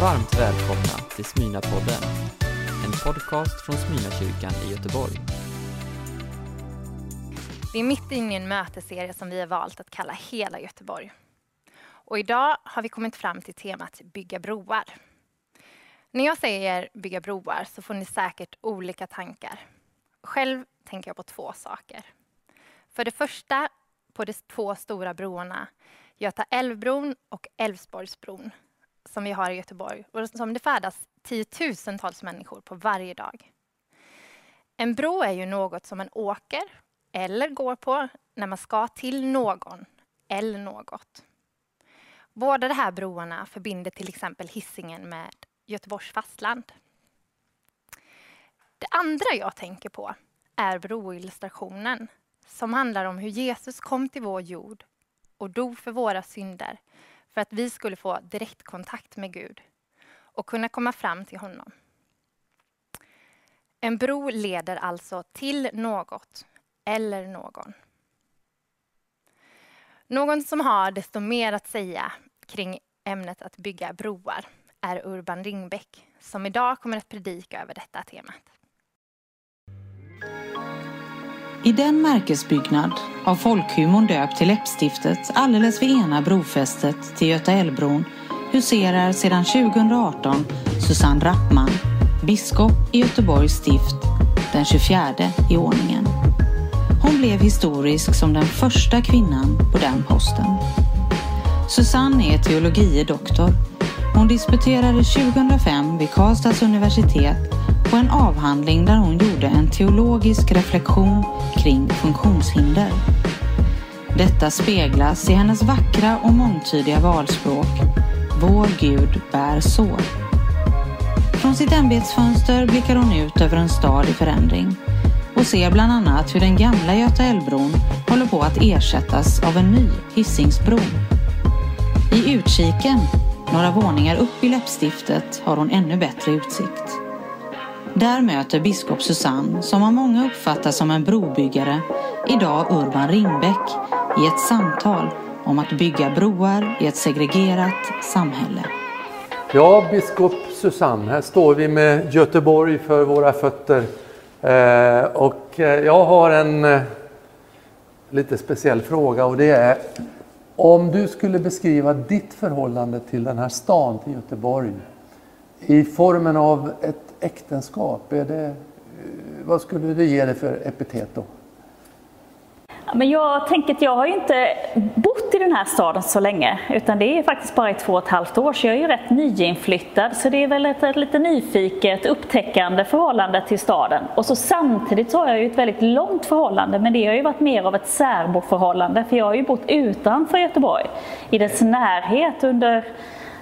Varmt välkomna till Smyna-podden, en podcast från Smyna-kyrkan i Göteborg. Vi är mitt inne i en mötesserie som vi har valt att kalla Hela Göteborg. Och idag har vi kommit fram till temat Bygga broar. När jag säger bygga broar så får ni säkert olika tankar. Själv tänker jag på två saker. För det första på de två stora broarna, Göta älvbron och Älvsborgsbron, som vi har i Göteborg och som det färdas tiotusentals människor på varje dag. En bro är ju något som man åker eller går på när man ska till någon eller något. Båda de här broarna förbinder till exempel hissingen med Göteborgs fastland. Det andra jag tänker på är broillustrationen som handlar om hur Jesus kom till vår jord och dog för våra synder för att vi skulle få direktkontakt med Gud och kunna komma fram till honom. En bro leder alltså till något eller någon. Någon som har desto mer att säga kring ämnet att bygga broar är Urban Ringbäck som idag kommer att predika över detta temat. I den märkesbyggnad av folkhumorn döpt till läppstiftet alldeles vid ena brofästet till Göta älvbron huserar sedan 2018 Susanne Rappman, biskop i Göteborgs stift, den 24 i ordningen. Hon blev historisk som den första kvinnan på den posten. Susanne är teologie doktor. Hon disputerade 2005 vid Karlstads universitet på en avhandling där hon gjorde en teologisk reflektion kring funktionshinder. Detta speglas i hennes vackra och mångtydiga valspråk Vår Gud bär sår. Från sitt ämbetsfönster blickar hon ut över en stad i förändring och ser bland annat hur den gamla Göta älvbron håller på att ersättas av en ny Hisingsbro. I utkiken, några våningar upp i läppstiftet, har hon ännu bättre utsikt. Där möter biskop Susanne, som av många uppfattas som en brobyggare, idag Urban Ringbäck i ett samtal om att bygga broar i ett segregerat samhälle. Ja, biskop Susanne, här står vi med Göteborg för våra fötter. Eh, och eh, jag har en eh, lite speciell fråga och det är om du skulle beskriva ditt förhållande till den här stan, till Göteborg, i formen av ett äktenskap, är det, eh, vad skulle du ge det för epitet då? Men jag tänker att jag har ju inte bott i den här staden så länge, utan det är faktiskt bara i två och ett halvt år, så jag är ju rätt nyinflyttad. Så det är väl ett, ett lite nyfiket, upptäckande förhållande till staden. Och så samtidigt så har jag ju ett väldigt långt förhållande, men det har ju varit mer av ett särboförhållande, för jag har ju bott utanför Göteborg, i dess närhet under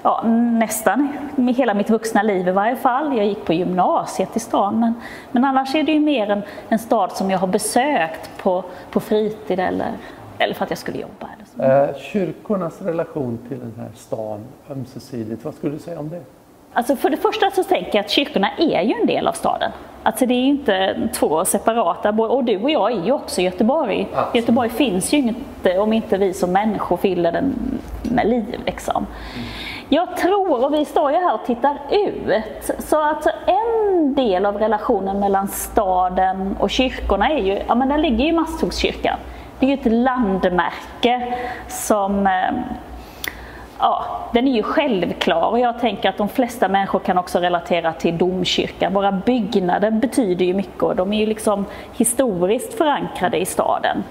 ja, nästan hela mitt vuxna liv i varje fall. Jag gick på gymnasiet i stan, men, men annars är det ju mer en, en stad som jag har besökt på, på fritid eller, eller för att jag skulle jobba. Eller så. Eh, kyrkornas relation till den här stan ömsesidigt, vad skulle du säga om det? Alltså för det första så tänker jag att kyrkorna är ju en del av staden. Alltså det är inte två separata, och du och jag är ju också Göteborg. Absolut. Göteborg finns ju inte om inte vi som människor fyller den med liv. Liksom. Mm. Jag tror, och vi står ju här och tittar ut, så att en del av relationen mellan staden och kyrkorna är ju, ja men där ligger ju Masthuggskyrkan. Det är ju ett landmärke som eh, ja, den är ju självklar och jag tänker att de flesta människor kan också relatera till domkyrkan. Våra byggnader betyder ju mycket och de är ju liksom historiskt förankrade i staden.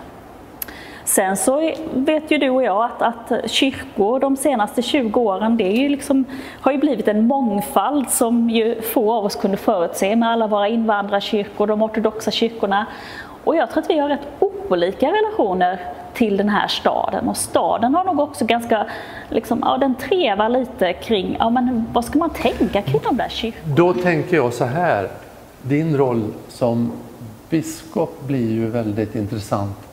Sen så vet ju du och jag att, att kyrkor de senaste 20 åren, det är ju liksom, har ju blivit en mångfald som ju få av oss kunde förutse med alla våra invandrarkyrkor, de ortodoxa kyrkorna. Och jag tror att vi har rätt olika relationer till den här staden och staden har nog också ganska, liksom, ja den trevar lite kring, ja men vad ska man tänka kring de där kyrkorna? Då tänker jag så här, din roll som biskop blir ju väldigt intressant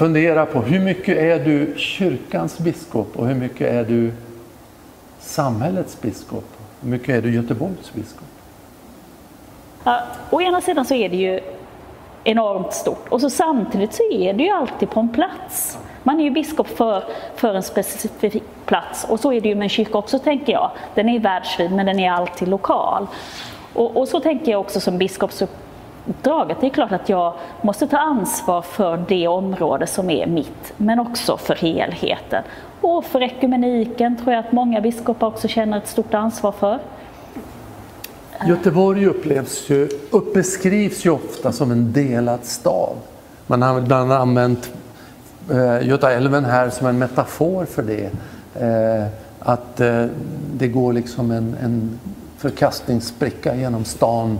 fundera på hur mycket är du kyrkans biskop och hur mycket är du samhällets biskop? Hur mycket är du Göteborgs biskop? Ja, å ena sidan så är det ju enormt stort och så samtidigt så är det ju alltid på en plats. Man är ju biskop för, för en specifik plats och så är det ju med en kyrka också tänker jag. Den är världsvid men den är alltid lokal. Och, och så tänker jag också som biskopsuppdraget. Det är klart att jag måste ta ansvar för det område som är mitt, men också för helheten. Och för ekumeniken tror jag att många biskopar också känner ett stort ansvar för. Eh. Göteborg upplevs ju, beskrivs ju ofta som en delad stad. Man har ibland använt eh, Göta älven här som en metafor för det. Eh, att eh, det går liksom en, en förkastningsspricka genom stan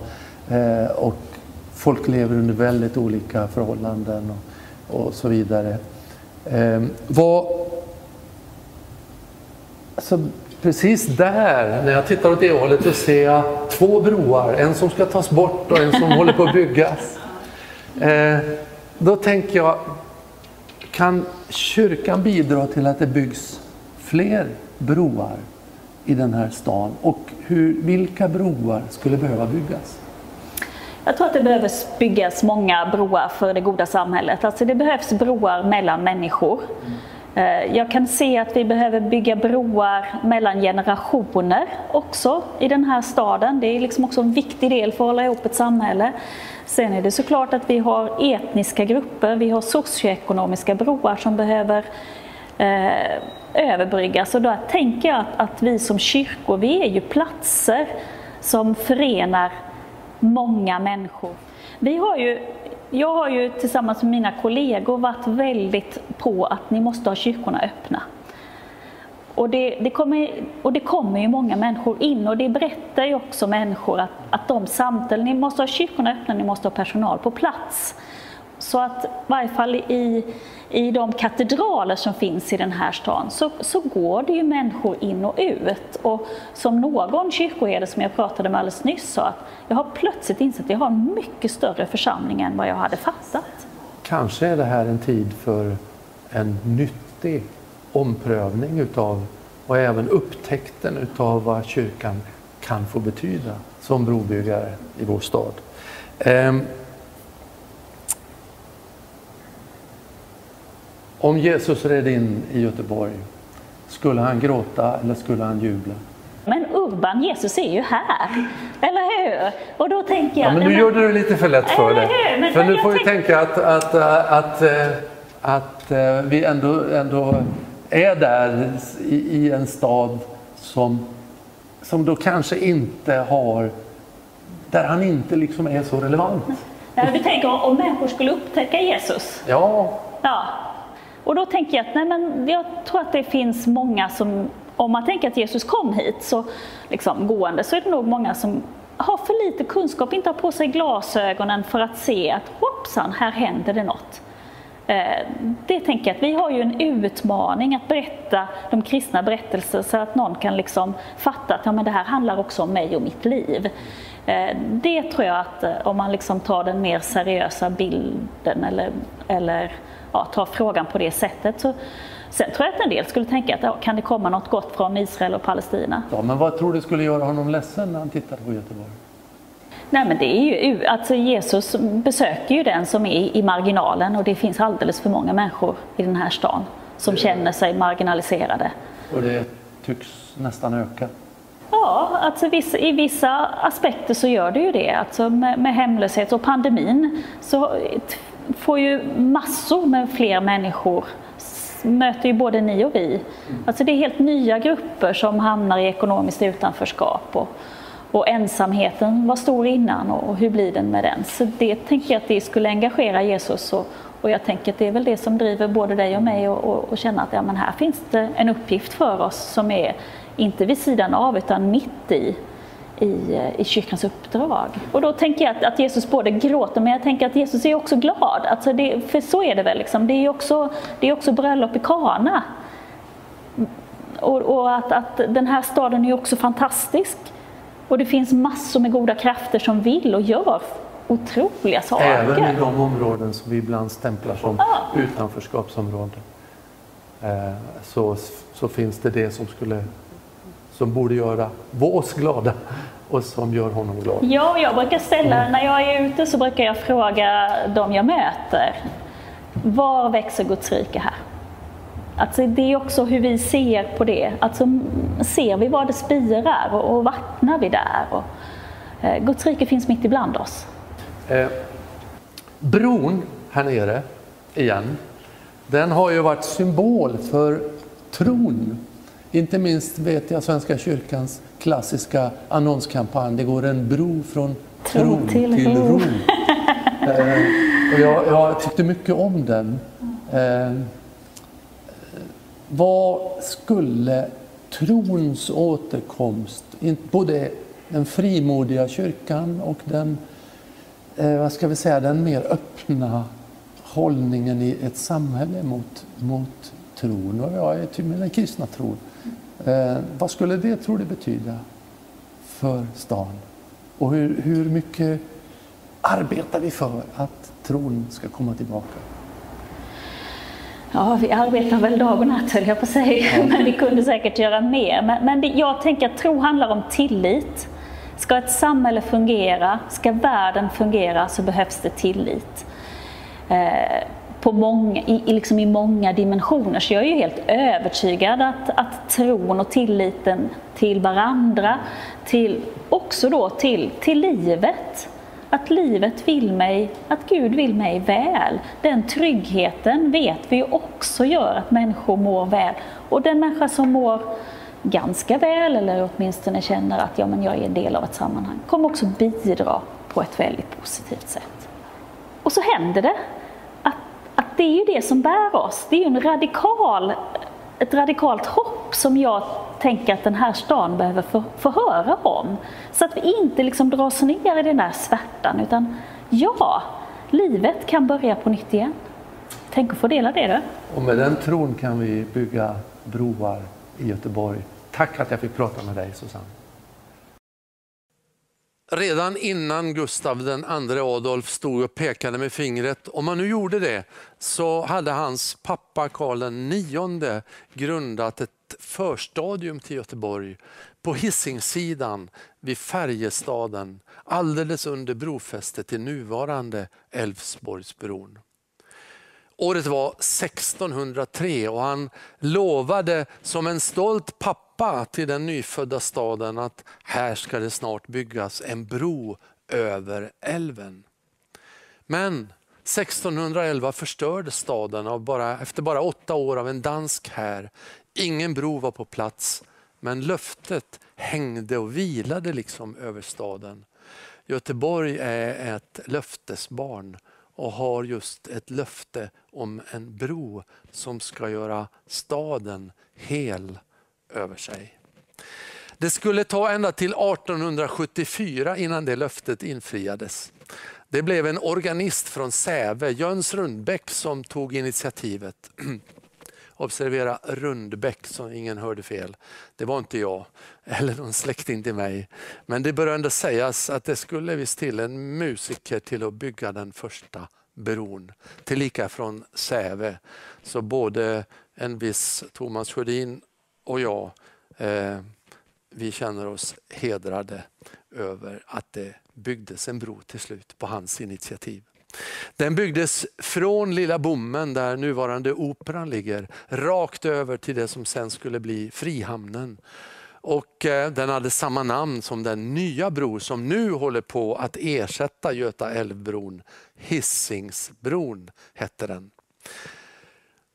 eh, och folk lever under väldigt olika förhållanden och, och så vidare. Eh, vad, alltså, precis där, när jag tittar åt det hållet, så ser jag två broar. En som ska tas bort och en som håller på att byggas. Eh, då tänker jag, kan kyrkan bidra till att det byggs fler broar i den här stan? Och hur, vilka broar skulle behöva byggas? Jag tror att det behöver byggas många broar för det goda samhället. Alltså det behövs broar mellan människor. Eh, jag kan se att vi behöver bygga broar mellan generationer också i den här staden. Det är liksom också en viktig del för att hålla ihop ett samhälle. Sen är det såklart att vi har etniska grupper, vi har socioekonomiska broar som behöver eh, överbryggas. Och då tänker jag att, att vi som kyrkor, vi är ju platser som förenar många människor. Vi har ju jag har ju tillsammans med mina kollegor varit väldigt på att ni måste ha kyrkorna öppna. Och det, det, kommer, och det kommer ju många människor in och det berättar ju också människor att, att de samtalen, ni måste ha kyrkorna öppna, ni måste ha personal på plats. Så att i varje fall i, i de katedraler som finns i den här stan så, så går det ju människor in och ut. Och som någon kyrkoherde som jag pratade med alldeles nyss sa, att jag har plötsligt insett att jag har en mycket större församling än vad jag hade fattat. Kanske är det här en tid för en nyttig omprövning utav och även upptäckten utav vad kyrkan kan få betyda som brobyggare i vår stad. Ehm, Om Jesus red in i Göteborg, skulle han gråta eller skulle han jubla? Men Urban, Jesus är ju här, eller hur? Och då tänker jag... Ja, men nu gjorde du lite för lätt för dig. För nu får vi tänka att, att, att, att, att eh, vi ändå, ändå är där i, en stad som, som då kanske inte har, där han inte liksom är så relevant. Ja, du tänker om människor skulle upptäcka Jesus? Ja. ja. Och då tänker jag att nej, men jag tror att det finns många som, om man tänker att Jesus kom hit så liksom gående, så är det nog många som har för lite kunskap, inte har på sig glasögonen för att se att hoppsan, här händer det något. Eh, det tänker jag att vi har ju en utmaning att berätta de kristna berättelser så att någon kan liksom fatta att ja, men det här handlar också om mig och mitt liv. Eh, det tror jag att eh, om man liksom tar den mer seriösa bilden eller, eller ja, tar frågan på det sättet. Så, sen tror jag att en del skulle tänka att ja, kan det komma något gott från Israel och Palestina? Ja, men vad tror du skulle göra honom ledsen när han tittade på Göteborg? Nej, men det är ju, alltså Jesus besöker ju den som är i marginalen och det finns alldeles för många människor i den här stan som känner sig marginaliserade. Och det tycks nästan öka? Ja, alltså i vissa aspekter så gör det ju det. Alltså med, med hemlöshet och pandemin så får ju massor med fler människor möter ju både ni och vi. Alltså det är helt nya grupper som hamnar i ekonomiskt utanförskap och, och ensamheten var stor innan och, hur blir den med den? Så det tänker jag att det skulle engagera Jesus och, och jag tänker att det är väl det som driver både dig och mig och, och, och känna att ja, men här finns det en uppgift för oss som är inte vid sidan av utan mitt i i, i kyrkans uppdrag. Och då tänker jag att, att, Jesus både gråter, men jag tänker att Jesus är också glad. Alltså det, för så är det väl, liksom. det är också, det är också bröllop i Kana. Och, och att, att den här staden är också fantastisk. Och det finns massor med goda krafter som vill och gör otroliga saker. Även i de områden som vi ibland stämplar som ja. utanförskapsområden. Eh, så, så finns det det som skulle som borde göra oss glada och som gör honom glad. Ja, jag brukar ställa, mm. när jag är ute så brukar jag fråga de jag möter, var växer Guds rike här? Alltså det är också hur vi ser på det. Alltså ser vi var det spirar och, och vattnar vi där? Och, eh, Guds rike finns mitt ibland oss. Eh, bron här nere, igen, den har ju varit symbol för tron. Inte minst vet jag Svenska kyrkans klassiska annonskampanj, det går en bro från tro, tro till, till ro. ro. eh, och jag, jag, tyckte mycket om den. Eh, vad skulle trons återkomst, både den frimodiga kyrkan och den, eh, vad ska vi säga, den mer öppna hållningen i ett samhälle mot, mot tron, och jag är till med den kristna tron. Eh, vad skulle det, tror du, betyda för stan? Och hur, hur mycket arbetar vi för att tron ska komma tillbaka? Ja, vi arbetar väl dag och natt höll jag på att säga, men vi kunde säkert göra mer. Men, men det, jag tänker att tro handlar om tillit. Ska ett samhälle fungera, ska världen fungera så behövs det tillit. Eh, på många, i, liksom i många dimensioner. Så jag är ju helt övertygad att, att tron och tilliten till varandra, till, också då till, till livet, att livet vill mig, att Gud vill mig väl. Den tryggheten vet vi ju också gör att människor mår väl. Och den människa som mår ganska väl, eller åtminstone känner att ja, men jag är en del av ett sammanhang, kommer också bidra på ett väldigt positivt sätt. Och så händer det det är ju det som bär oss. Det är ju en radikal, ett radikalt hopp som jag tänker att den här stan behöver få, få höra om. Så att vi inte liksom dras ner i den där svärtan utan ja, livet kan börja på nytt igen. Tänk att få dela det du. Och med den tron kan vi bygga broar i Göteborg. Tack att jag fick prata med dig Susanne. Redan innan Gustav II Adolf stod och pekade med fingret, om han nu gjorde det, så hade hans pappa Karl IX grundat ett förstadium till Göteborg på Hisingssidan vid Färjestaden alldeles under brofästet till nuvarande Älvsborgsbron. Året var 1603 och han lovade som en stolt pappa till den nyfödda staden att här ska det snart byggas en bro över älven. Men 1611 förstördes staden av bara, efter bara åtta år av en dansk här Ingen bro var på plats, men löftet hängde och vilade liksom över staden. Göteborg är ett löftesbarn och har just ett löfte om en bro som ska göra staden hel över sig. Det skulle ta ända till 1874 innan det löftet infriades. Det blev en organist från Säve, Jöns Rundbäck, som tog initiativet. Observera Rundbäck, så ingen hörde fel. Det var inte jag, eller någon släkting till mig. Men det bör ändå sägas att det skulle visst till en musiker till att bygga den första bron. Tillika från Säve. Så både en viss Thomas Sjödin och jag, eh, vi känner oss hedrade över att det byggdes en bro till slut på hans initiativ. Den byggdes från Lilla Bommen där nuvarande Operan ligger, rakt över till det som sen skulle bli Frihamnen. Och eh, den hade samma namn som den nya bro som nu håller på att ersätta Göta älvbron. Hisingsbron hette den.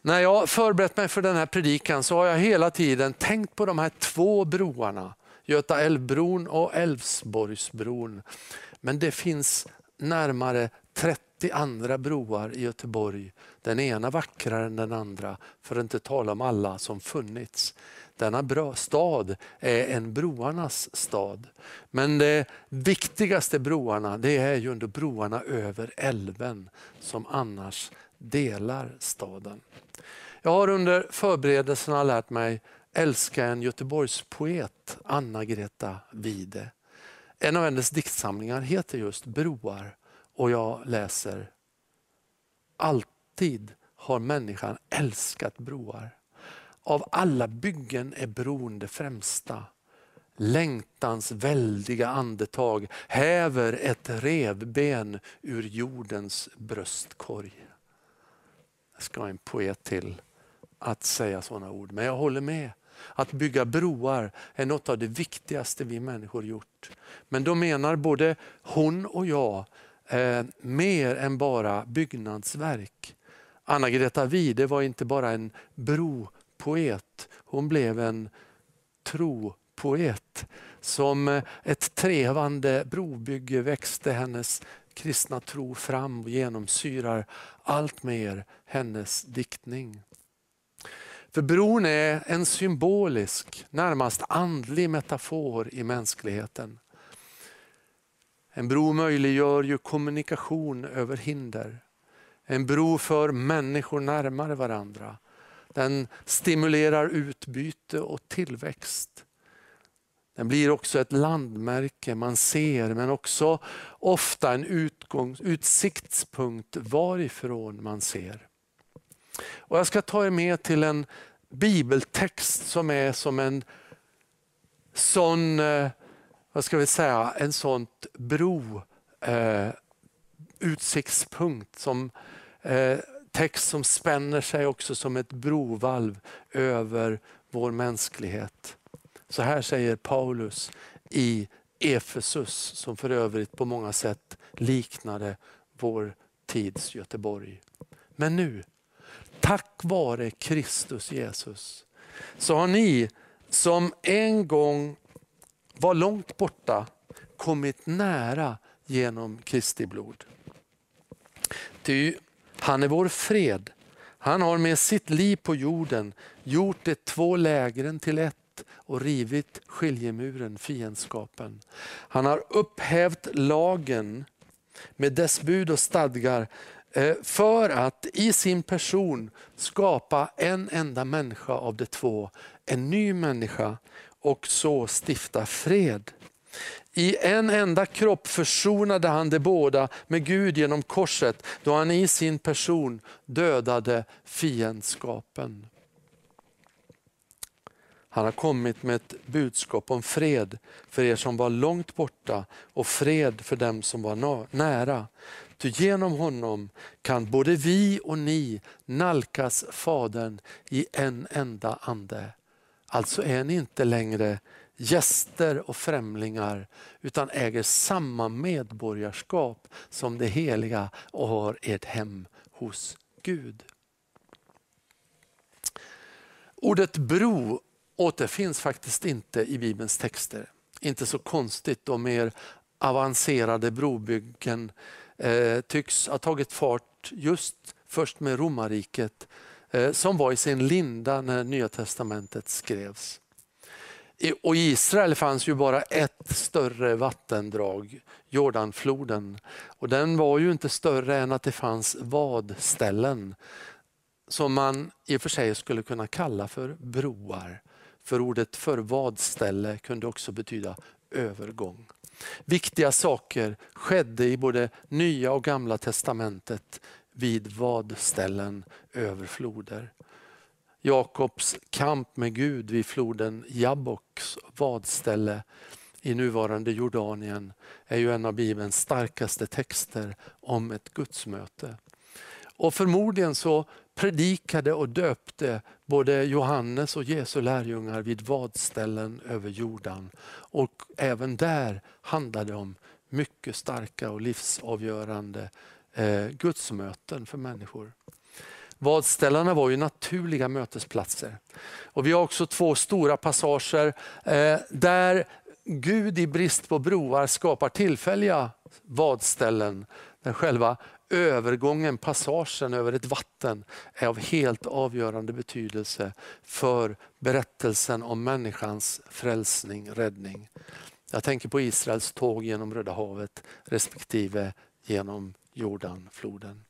När jag förberett mig för den här predikan så har jag hela tiden tänkt på de här två broarna. Göta älvbron och Älvsborgsbron. Men det finns närmare 30 andra broar i Göteborg. Den ena vackrare än den andra, för att inte tala om alla som funnits. Denna bra stad är en broarnas stad. Men de viktigaste broarna det är ju ändå broarna över älven som annars delar staden. Jag har under förberedelserna lärt mig älska en Göteborgspoet, Anna-Greta Wide. En av hennes diktsamlingar heter just Broar och jag läser Alltid har människan älskat broar. Av alla byggen är bron det främsta. Längtans väldiga andetag häver ett revben ur jordens bröstkorg. Ska en poet till. att säga sådana ord, men jag håller med. Att bygga broar är något av det viktigaste vi människor gjort. Men då menar både hon och jag eh, mer än bara byggnadsverk. Anna-Greta Wide var inte bara en bropoet, hon blev en tropoet. Som eh, ett trevande brobygge växte hennes kristna tro fram och genomsyrar allt mer hennes diktning. För bron är en symbolisk, närmast andlig metafor i mänskligheten. En bro möjliggör ju kommunikation över hinder. En bro för människor närmare varandra. Den stimulerar utbyte och tillväxt. Den blir också ett landmärke man ser men också ofta en utgångs, utsiktspunkt varifrån man ser. Och jag ska ta er med till en bibeltext som är som en sån, eh, vad ska vi säga, en sånt bro eh, utsiktspunkt som eh, text som spänner sig också som ett brovalv över vår mänsklighet. Så här säger Paulus i Efesus som för övrigt på många sätt liknade vår tids Göteborg. Men nu, tack vare Kristus Jesus, så har ni som en gång var långt borta kommit nära genom Kristi blod. Ty han är vår fred. Han har med sitt liv på jorden gjort de två lägren till ett och rivit skiljemuren, fiendskapen. Han har upphävt lagen med dess bud och stadgar eh, för att i sin person skapa en enda människa av de två, en ny människa och så stifta fred. I en enda kropp försonade han de båda med Gud genom korset då han i sin person dödade fiendskapen. Han har kommit med ett budskap om fred för er som var långt borta och fred för dem som var nära. Ty genom honom kan både vi och ni nalkas Fadern i en enda ande. Alltså är ni inte längre gäster och främlingar utan äger samma medborgarskap som det heliga och har ert hem hos Gud. Ordet bro återfinns faktiskt inte i Bibelns texter. Inte så konstigt då mer avancerade brobyggen eh, tycks ha tagit fart just först med romarriket eh, som var i sin linda när Nya Testamentet skrevs. I, och I Israel fanns ju bara ett större vattendrag, Jordanfloden. Och den var ju inte större än att det fanns vadställen som man i och för sig skulle kunna kalla för broar. För ordet för vadställe kunde också betyda övergång. Viktiga saker skedde i både nya och gamla testamentet vid vadställen över floder. Jakobs kamp med Gud vid floden Jabboks vadställe i nuvarande Jordanien är ju en av Bibelns starkaste texter om ett gudsmöte. Och förmodligen så predikade och döpte både Johannes och Jesu lärjungar vid vadställen över Jordan. Och även där handlade det om mycket starka och livsavgörande eh, gudsmöten för människor. Vadställarna var ju naturliga mötesplatser. Och vi har också två stora passager eh, där Gud i brist på broar skapar tillfälliga vadställen där själva övergången, passagen över ett vatten är av helt avgörande betydelse för berättelsen om människans frälsning, räddning. Jag tänker på Israels tåg genom Röda havet respektive genom Jordanfloden.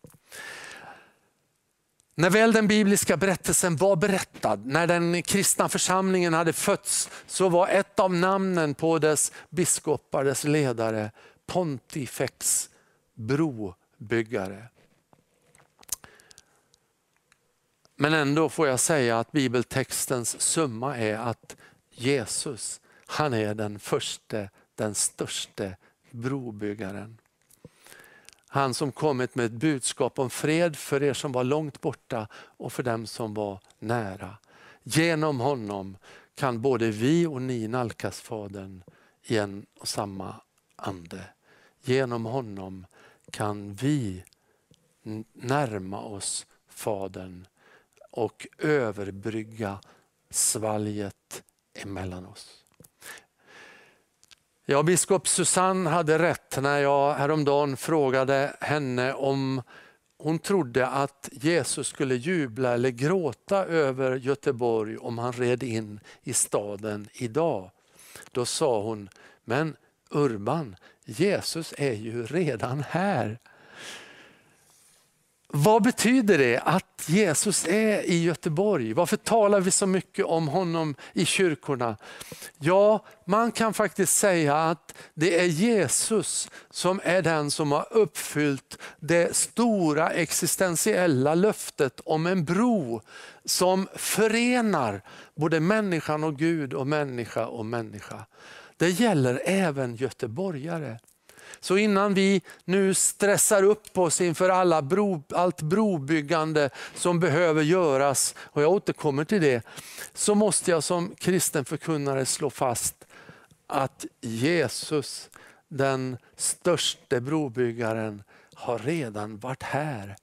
När väl den bibliska berättelsen var berättad, när den kristna församlingen hade fötts, så var ett av namnen på dess biskopar, dess ledare, Pontifex bro byggare. Men ändå får jag säga att bibeltextens summa är att Jesus, han är den första, den största brobyggaren. Han som kommit med ett budskap om fred för er som var långt borta och för dem som var nära. Genom honom kan både vi och ni nalkas Fadern i en och samma ande. Genom honom kan vi närma oss Fadern och överbrygga svalget emellan oss. Ja, biskop Susanne hade rätt när jag häromdagen frågade henne om hon trodde att Jesus skulle jubla eller gråta över Göteborg om han red in i staden idag. Då sa hon, men Urban, Jesus är ju redan här. Vad betyder det att Jesus är i Göteborg? Varför talar vi så mycket om honom i kyrkorna? Ja, man kan faktiskt säga att det är Jesus som är den som har uppfyllt det stora existentiella löftet om en bro som förenar både människan och Gud och människa och människa. Det gäller även göteborgare. Så innan vi nu stressar upp oss inför alla bro, allt brobyggande som behöver göras, och jag återkommer till det, så måste jag som kristen förkunnare slå fast att Jesus, den största brobyggaren, har redan varit här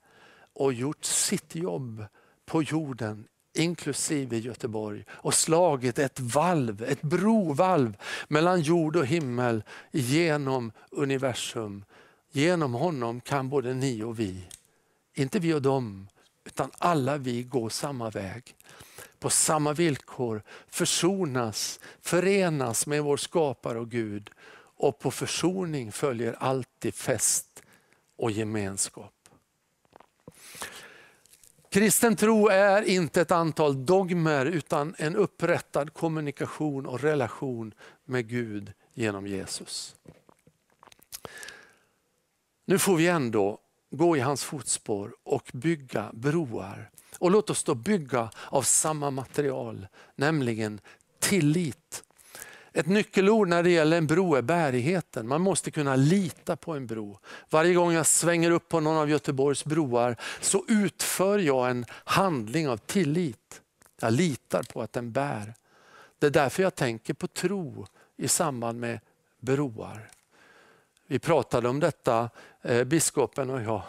och gjort sitt jobb på jorden inklusive Göteborg och slagit ett valv, ett brovalv mellan jord och himmel genom universum. Genom honom kan både ni och vi, inte vi och dem, utan alla vi gå samma väg. På samma villkor försonas, förenas med vår skapare och Gud och på försoning följer alltid fest och gemenskap. Kristen tro är inte ett antal dogmer utan en upprättad kommunikation och relation med Gud genom Jesus. Nu får vi ändå gå i hans fotspår och bygga broar. Och låt oss då bygga av samma material, nämligen tillit ett nyckelord när det gäller en bro är bärigheten. Man måste kunna lita på en bro. Varje gång jag svänger upp på någon av Göteborgs broar så utför jag en handling av tillit. Jag litar på att den bär. Det är därför jag tänker på tro i samband med broar. Vi pratade om detta, eh, biskopen och jag.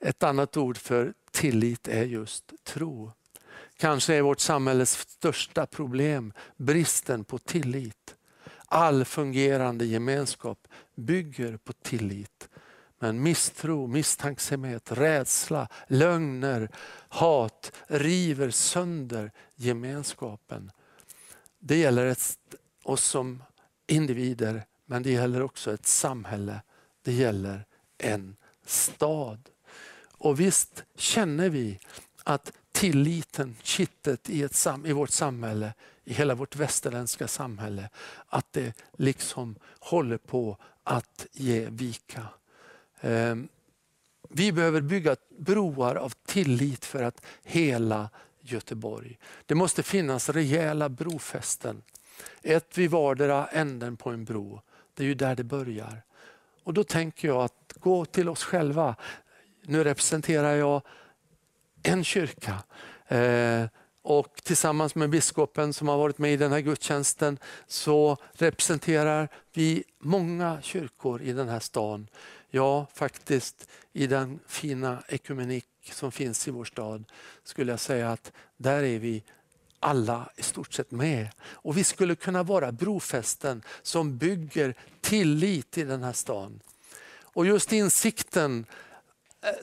Ett annat ord för tillit är just tro. Kanske är vårt samhälles största problem bristen på tillit. All fungerande gemenskap bygger på tillit. Men misstro, misstänksamhet, rädsla, lögner, hat river sönder gemenskapen. Det gäller oss som individer, men det gäller också ett samhälle. Det gäller en stad. Och visst känner vi att tilliten, kittet i, ett, i vårt samhälle, i hela vårt västerländska samhälle, att det liksom håller på att ge vika. Ehm, vi behöver bygga broar av tillit för att hela Göteborg. Det måste finnas rejäla brofästen. Ett vid vardera änden på en bro. Det är ju där det börjar. Och Då tänker jag att gå till oss själva. Nu representerar jag en kyrka. Eh, och tillsammans med biskopen som har varit med i den här gudstjänsten så representerar vi många kyrkor i den här stan. Ja, faktiskt i den fina ekumenik som finns i vår stad skulle jag säga att där är vi alla i stort sett med. Och vi skulle kunna vara brofästen som bygger tillit i den här stan. Och just insikten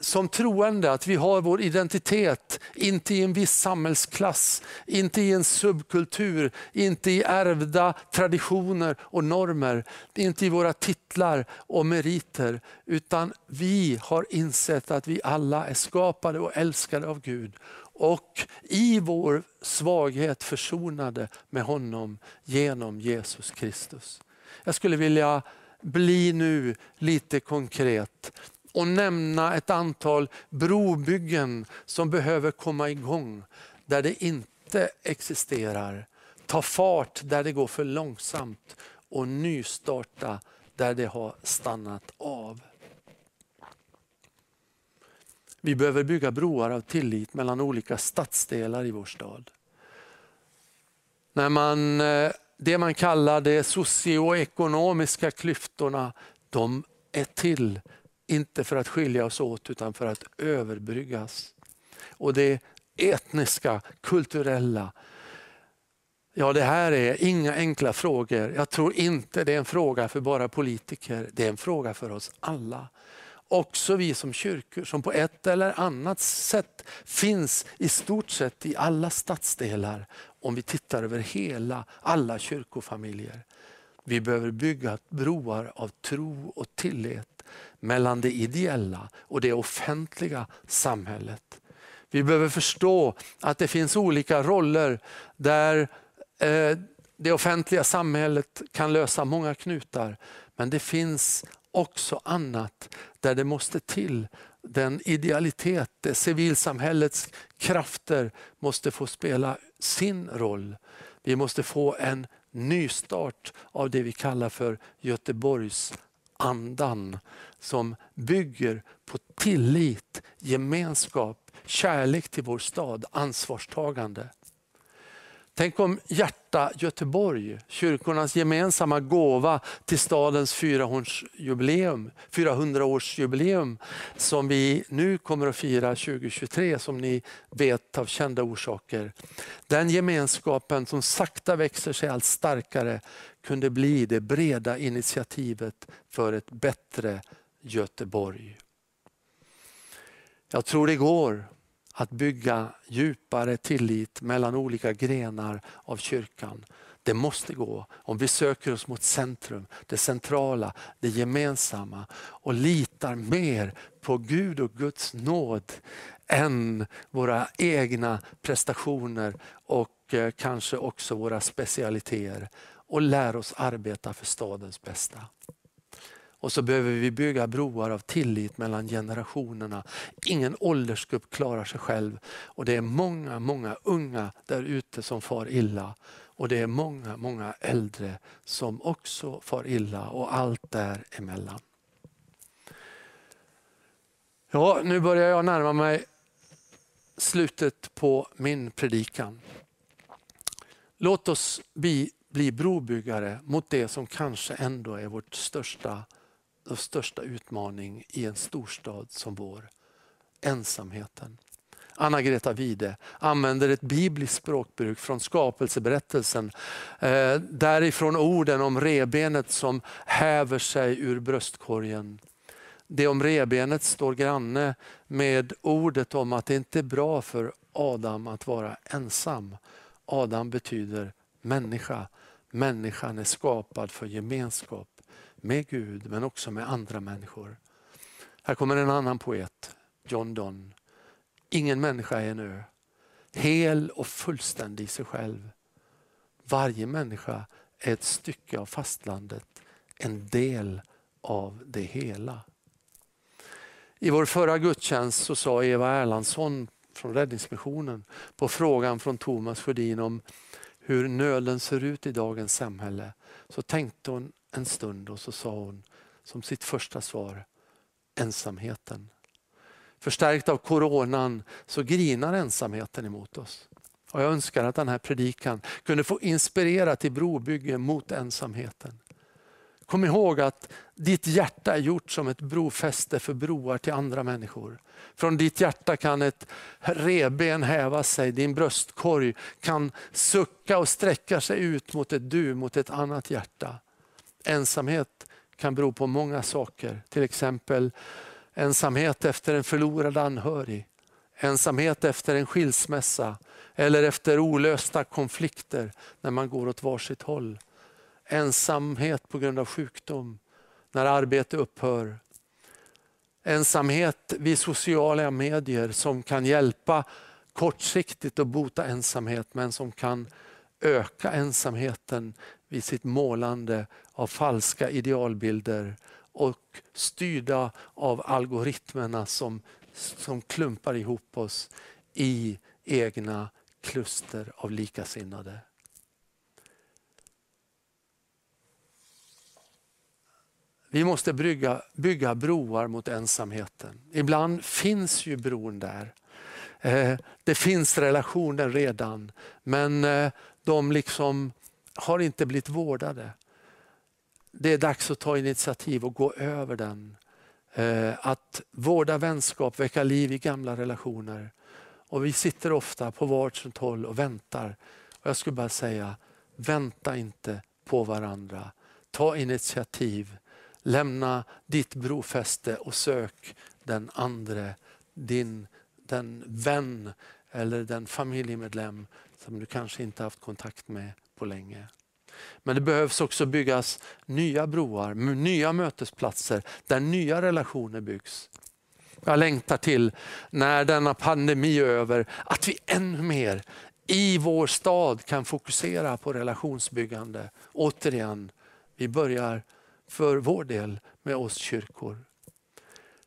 som troende att vi har vår identitet, inte i en viss samhällsklass, inte i en subkultur, inte i ärvda traditioner och normer, inte i våra titlar och meriter, utan vi har insett att vi alla är skapade och älskade av Gud och i vår svaghet försonade med honom genom Jesus Kristus. Jag skulle vilja bli nu lite konkret och nämna ett antal brobyggen som behöver komma igång där det inte existerar. Ta fart där det går för långsamt och nystarta där det har stannat av. Vi behöver bygga broar av tillit mellan olika stadsdelar i vår stad. När man, eh, det man kallar de socioekonomiska klyftorna, de är till, inte för att skilja oss åt utan för att överbryggas. Och det etniska, kulturella, Ja, det här är inga enkla frågor. Jag tror inte det är en fråga för bara politiker. Det är en fråga för oss alla. Också vi som kyrkor som på ett eller annat sätt finns i stort sett i alla stadsdelar om vi tittar över hela, alla kyrkofamiljer. Vi behöver bygga broar av tro och tillit mellan det ideella och det offentliga samhället. Vi behöver förstå att det finns olika roller där Eh, det offentliga samhället kan lösa många knutar, men det finns också annat där det måste till den idealitet, det civilsamhällets krafter måste få spela sin roll. Vi måste få en nystart av det vi kallar för Göteborgs andan som bygger på tillit, gemenskap, kärlek till vår stad, ansvarstagande. Tänk om Hjärta Göteborg, kyrkornas gemensamma gåva till stadens 400-årsjubileum som vi nu kommer att fira 2023 som ni vet av kända orsaker. Den gemenskapen som sakta växer sig allt starkare kunde bli det breda initiativet för ett bättre Göteborg. Jag tror det går att bygga djupare tillit mellan olika grenar av kyrkan. Det måste gå om vi söker oss mot centrum, det centrala, det gemensamma och litar mer på Gud och Guds nåd än våra egna prestationer och eh, kanske också våra specialiteter och lär oss arbeta för stadens bästa. Och så behöver vi bygga broar av tillit mellan generationerna. Ingen åldersgrupp klarar sig själv och det är många, många unga där ute som far illa. Och det är många, många äldre som också far illa och allt däremellan. Ja, nu börjar jag närma mig slutet på min predikan. Låt oss bli, bli brobyggare mot det som kanske ändå är vårt största vår största utmaning i en storstad som vår. Ensamheten. Anna-Greta Wide använder ett bibliskt språkbruk från skapelseberättelsen. Eh, därifrån orden om rebenet som häver sig ur bröstkorgen. Det om rebenet står granne med ordet om att det inte är bra för Adam att vara ensam. Adam betyder människa. Människan är skapad för gemenskap med Gud men också med andra människor. Här kommer en annan poet, John Donne. Ingen människa är en ö. Hel och fullständig i sig själv. Varje människa är ett stycke av fastlandet, en del av det hela. I vår förra gudstjänst så sa Eva Erlandsson från Räddningsmissionen på frågan från Thomas Sjödin om hur nöden ser ut i dagens samhälle så tänkte hon en stund och så sa hon som sitt första svar ensamheten. Förstärkt av coronan så grinar ensamheten emot oss. Och jag önskar att den här predikan kunde få inspirera till brobygge mot ensamheten. Kom ihåg att ditt hjärta är gjort som ett brofäste för broar till andra människor. Från ditt hjärta kan ett reben häva sig, din bröstkorg kan sucka och sträcka sig ut mot ett du, mot ett annat hjärta. Ensamhet kan bero på många saker. Till exempel ensamhet efter en förlorad anhörig. Ensamhet efter en skilsmässa eller efter olösta konflikter när man går åt varsitt håll. Ensamhet på grund av sjukdom, när arbete upphör. Ensamhet vid sociala medier som kan hjälpa kortsiktigt att bota ensamhet men som kan öka ensamheten vid sitt målande av falska idealbilder och styrda av algoritmerna som, som klumpar ihop oss i egna kluster av likasinnade. Vi måste bygga, bygga broar mot ensamheten. Ibland finns ju bron där. Eh, det finns relationer redan, men eh, de liksom har inte blivit vårdade. Det är dags att ta initiativ och gå över den. Eh, att vårda vänskap, väcka liv i gamla relationer. Och Vi sitter ofta på varsitt håll och väntar. Och jag skulle bara säga, vänta inte på varandra. Ta initiativ. Lämna ditt brofäste och sök den andre, din, den vän eller den familjemedlem som du kanske inte haft kontakt med på länge. Men det behövs också byggas nya broar, nya mötesplatser där nya relationer byggs. Jag längtar till när denna pandemi är över, att vi ännu mer i vår stad kan fokusera på relationsbyggande. Återigen, vi börjar för vår del med oss kyrkor.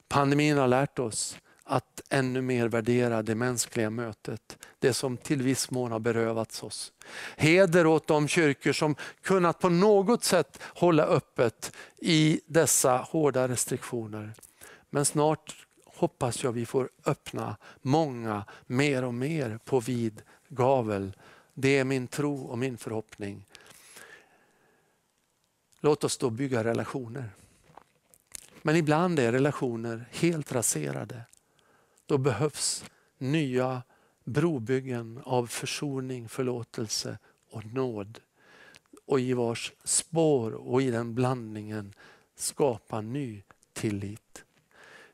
Pandemin har lärt oss att ännu mer värdera det mänskliga mötet. Det som till viss mån har berövats oss. Heder åt de kyrkor som kunnat på något sätt hålla öppet i dessa hårda restriktioner. Men snart hoppas jag vi får öppna många mer och mer på vid gavel. Det är min tro och min förhoppning. Låt oss då bygga relationer. Men ibland är relationer helt raserade. Då behövs nya brobyggen av försoning, förlåtelse och nåd. Och i vars spår och i den blandningen skapa ny tillit.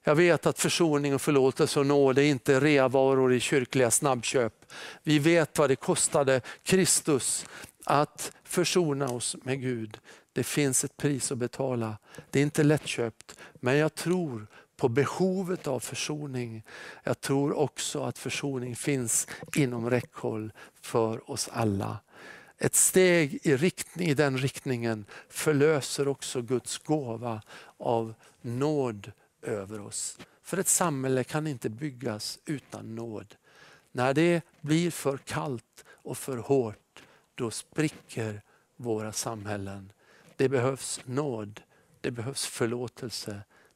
Jag vet att försoning och förlåtelse och nåd är inte reavaror i kyrkliga snabbköp. Vi vet vad det kostade Kristus att försona oss med Gud. Det finns ett pris att betala. Det är inte lättköpt, men jag tror på behovet av försoning. Jag tror också att försoning finns inom räckhåll för oss alla. Ett steg i, riktning, i den riktningen förlöser också Guds gåva av nåd över oss. För ett samhälle kan inte byggas utan nåd. När det blir för kallt och för hårt, då spricker våra samhällen. Det behövs nåd, det behövs förlåtelse,